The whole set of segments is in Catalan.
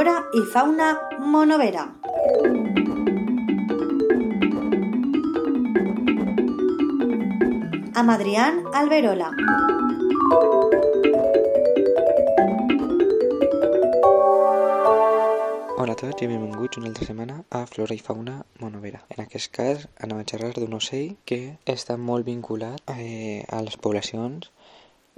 Flora i Fauna Monovera. Amb Adrián Alberola. Hola a tots i benvinguts una altra setmana a Flora i Fauna Monovera. En aquest cas anem a xerrar d'un ocell que està molt vinculat eh, a les poblacions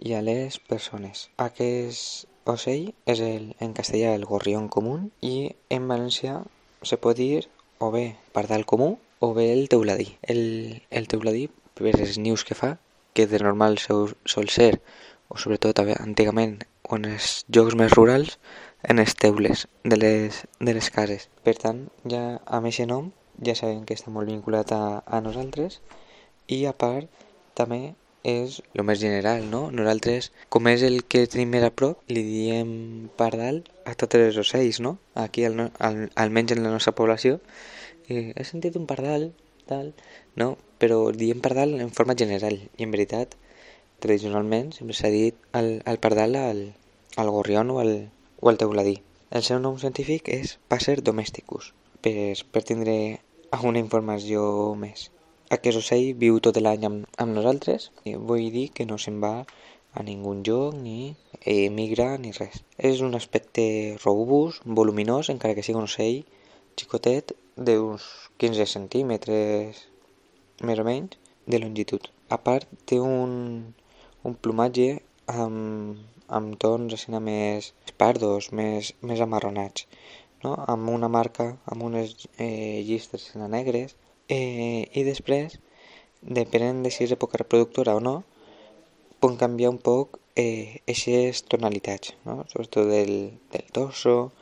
i a les persones. Aquest ocell és el, en castellà el gorrión comú i en valencià se pot dir o bé pardal comú o bé el teuladí. El, el teuladí, per els nius que fa, que de normal sol, sol ser, o sobretot antigament, en els llocs més rurals, en els teules de les, de les cases. Per tant, ja amb aquest nom ja sabem que està molt vinculat a, a nosaltres i a part també és el més general, no? Nosaltres, com és el que tenim més a prop, li diem pardal a tots els ocells, no? Aquí, al, al, almenys en la nostra població, eh, he sentit un pardal, tal, no? Però diem pardal en forma general i en veritat, tradicionalment, sempre s'ha dit al, al pardal al, al gorrión o al, o el teuladí. El seu nom científic és Passer domesticus, per, per tindre alguna informació més. Aquest ocell viu tot l'any amb, amb nosaltres, i vull dir que no se'n va a ningú lloc ni emigra ni res. És un aspecte robust, voluminós, encara que sigui un ocell xicotet d'uns 15 centímetres més o menys de longitud. A part té un, un plomatge amb, amb tons així més pardos, més, més amarronats, no? amb una marca, amb unes eh, llistes negres, eh, i després, depenent de si és època reproductora o no, poden canviar un poc eh, aquestes tonalitats, no? sobretot del, del torso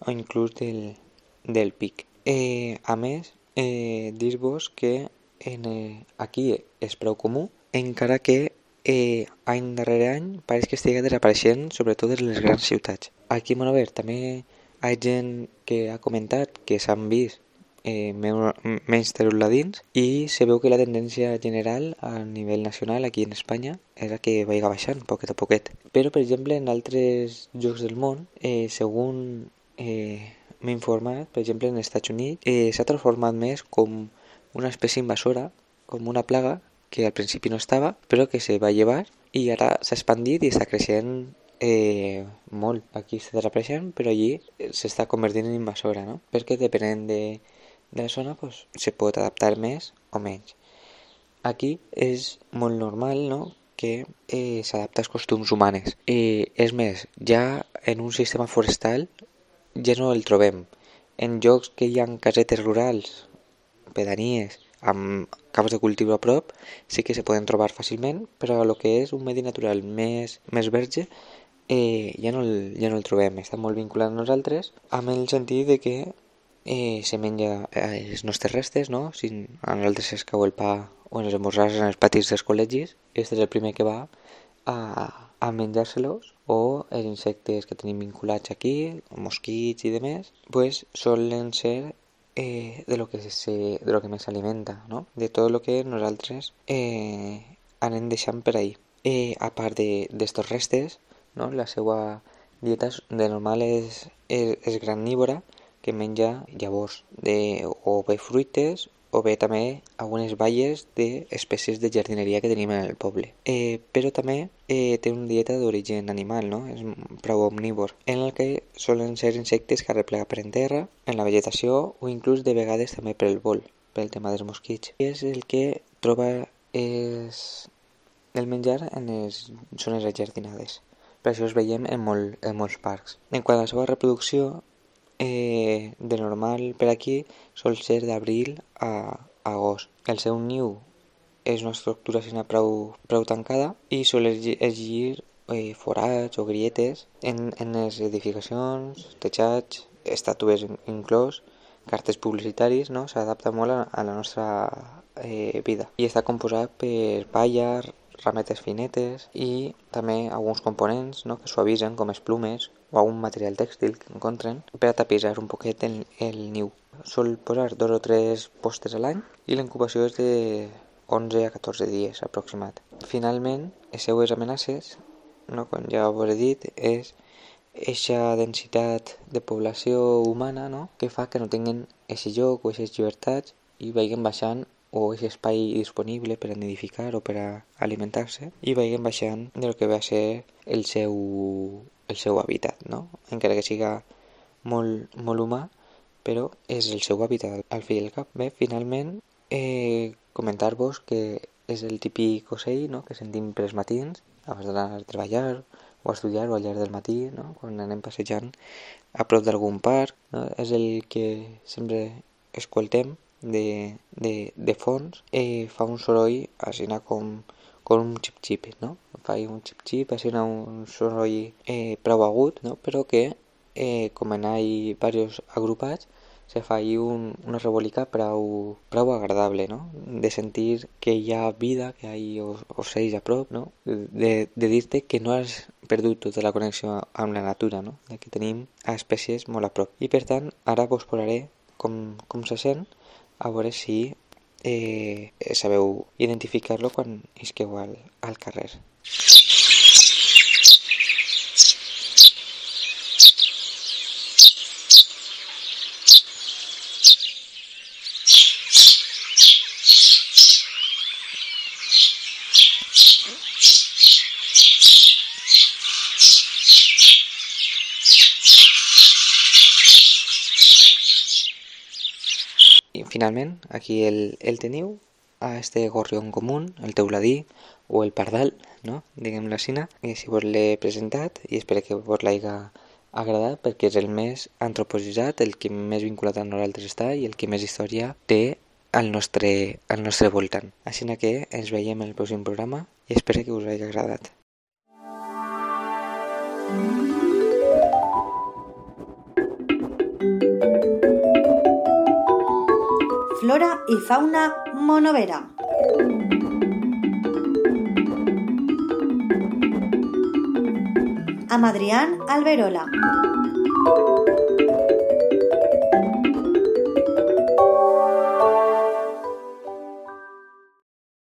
o inclús del, del pic. Eh, a més, eh, dir-vos que en, eh, aquí és prou comú, encara que eh, any darrere any pareix que estigui desapareixent sobretot en les grans ciutats. Aquí a Monover també hi ha gent que ha comentat que s'han vist eh, menys teruladins i se veu que la tendència general a nivell nacional aquí en Espanya era que vagi baixant poquet a poquet. Però, per exemple, en altres llocs del món, eh, segons eh, m'he informat, per exemple, en els Estats Units, eh, s'ha transformat més com una espècie invasora, com una plaga que al principi no estava, però que se va llevar i ara s'ha expandit i està creixent eh, molt. Aquí està desapareixent, però allí s'està convertint en invasora, no? Perquè depenent de, de la zona pues, se pot adaptar més o menys. Aquí és molt normal no? que eh, s'adapta als costums humanes. Eh, és més, ja en un sistema forestal ja no el trobem. En llocs que hi ha casetes rurals, pedanies, amb camps de cultiu a prop sí que se poden trobar fàcilment, però el que és un medi natural més, més verge eh, ja, no el, ja no el trobem, està molt vinculat a nosaltres amb el sentit de que eh, se menja eh, els nostres restes, no? si a nosaltres es cau el pa o els esmorzars en els patis dels col·legis, aquest és el primer que va a, a menjar-se-los o els insectes que tenim vinculats aquí, mosquits i demés, pues solen ser eh, de, lo que se, de lo que més s'alimenta, no? de tot el que nosaltres eh, anem deixant per ahí. Eh, a part d'estos de, restes, no? la seva dieta de normal és, és, és granívora, que menja llavors de, o bé fruites o bé també algunes baies d'espècies de jardineria que tenim en el poble. Eh, però també eh, té una dieta d'origen animal, no? és prou omnívor, en el que solen ser insectes que arreplega per en terra, en la vegetació o inclús de vegades també per el vol, pel tema dels mosquits. I és el que troba és el menjar en les zones ajardinades. Per això es veiem en, molt, en molts parcs. En quant a la seva reproducció, eh, de normal per aquí sol ser d'abril a, agost. El seu niu és una estructura així prou, prou tancada i sol llegir eh, forats o grietes en, en les edificacions, tejats, estàtues inclòs, cartes publicitaris, no? s'adapta molt a, a la nostra eh, vida. I està composat per palla, rametes finetes i també alguns components no? que suavitzen com les plumes o algun material tèxtil que encontren per a tapisar un poquet el, el niu. Sol posar dos o tres postes a l'any i la incubació és de 11 a 14 dies aproximat. Finalment, les seues amenaces, no, com ja us he dit, és eixa densitat de població humana no? que fa que no tinguin aquest lloc o aquestes llibertats i vagin baixant o aquest espai disponible per a nidificar o per a alimentar-se i vagin baixant del que va ser el seu, el seu hàbitat, no? encara que siga molt, molt humà, però és el seu hàbitat al fi al cap. Bé, finalment, eh, comentar-vos que és el típic ocell no? que sentim per els matins abans d'anar a treballar o a estudiar o al llarg del matí, no? quan anem passejant a prop d'algun parc. No? És el que sempre escoltem de, de, de fons. Eh, fa un soroll així com, com un xip-xip, no? Fa un xip-xip, així un soroll eh, prou agut, no? però que eh, com en ha diversos agrupats se fa ahí un, una rebolica prou, prou agradable, no? De sentir que hi ha vida, que hi ha ocells a prop, no? De, de dir-te que no has perdut tota la connexió amb la natura, no? De que tenim espècies molt a prop. I per tant, ara vos posaré com, com se sent, a veure si eh, sabeu identificar-lo quan isqueu al, al carrer. Finalment, aquí el, el teniu, a este gorrión común, el teuladí o el pardal, no? diguem-lo així, i si vos l'he presentat i espero que vos l'haiga agradat perquè és el més antropocitzat, el que més vinculat a nosaltres està i el que més història té al nostre, al nostre voltant. Així que ens veiem en el pròxim programa i espero que us hagi agradat. Y fauna monovera. Amadrián Alberola.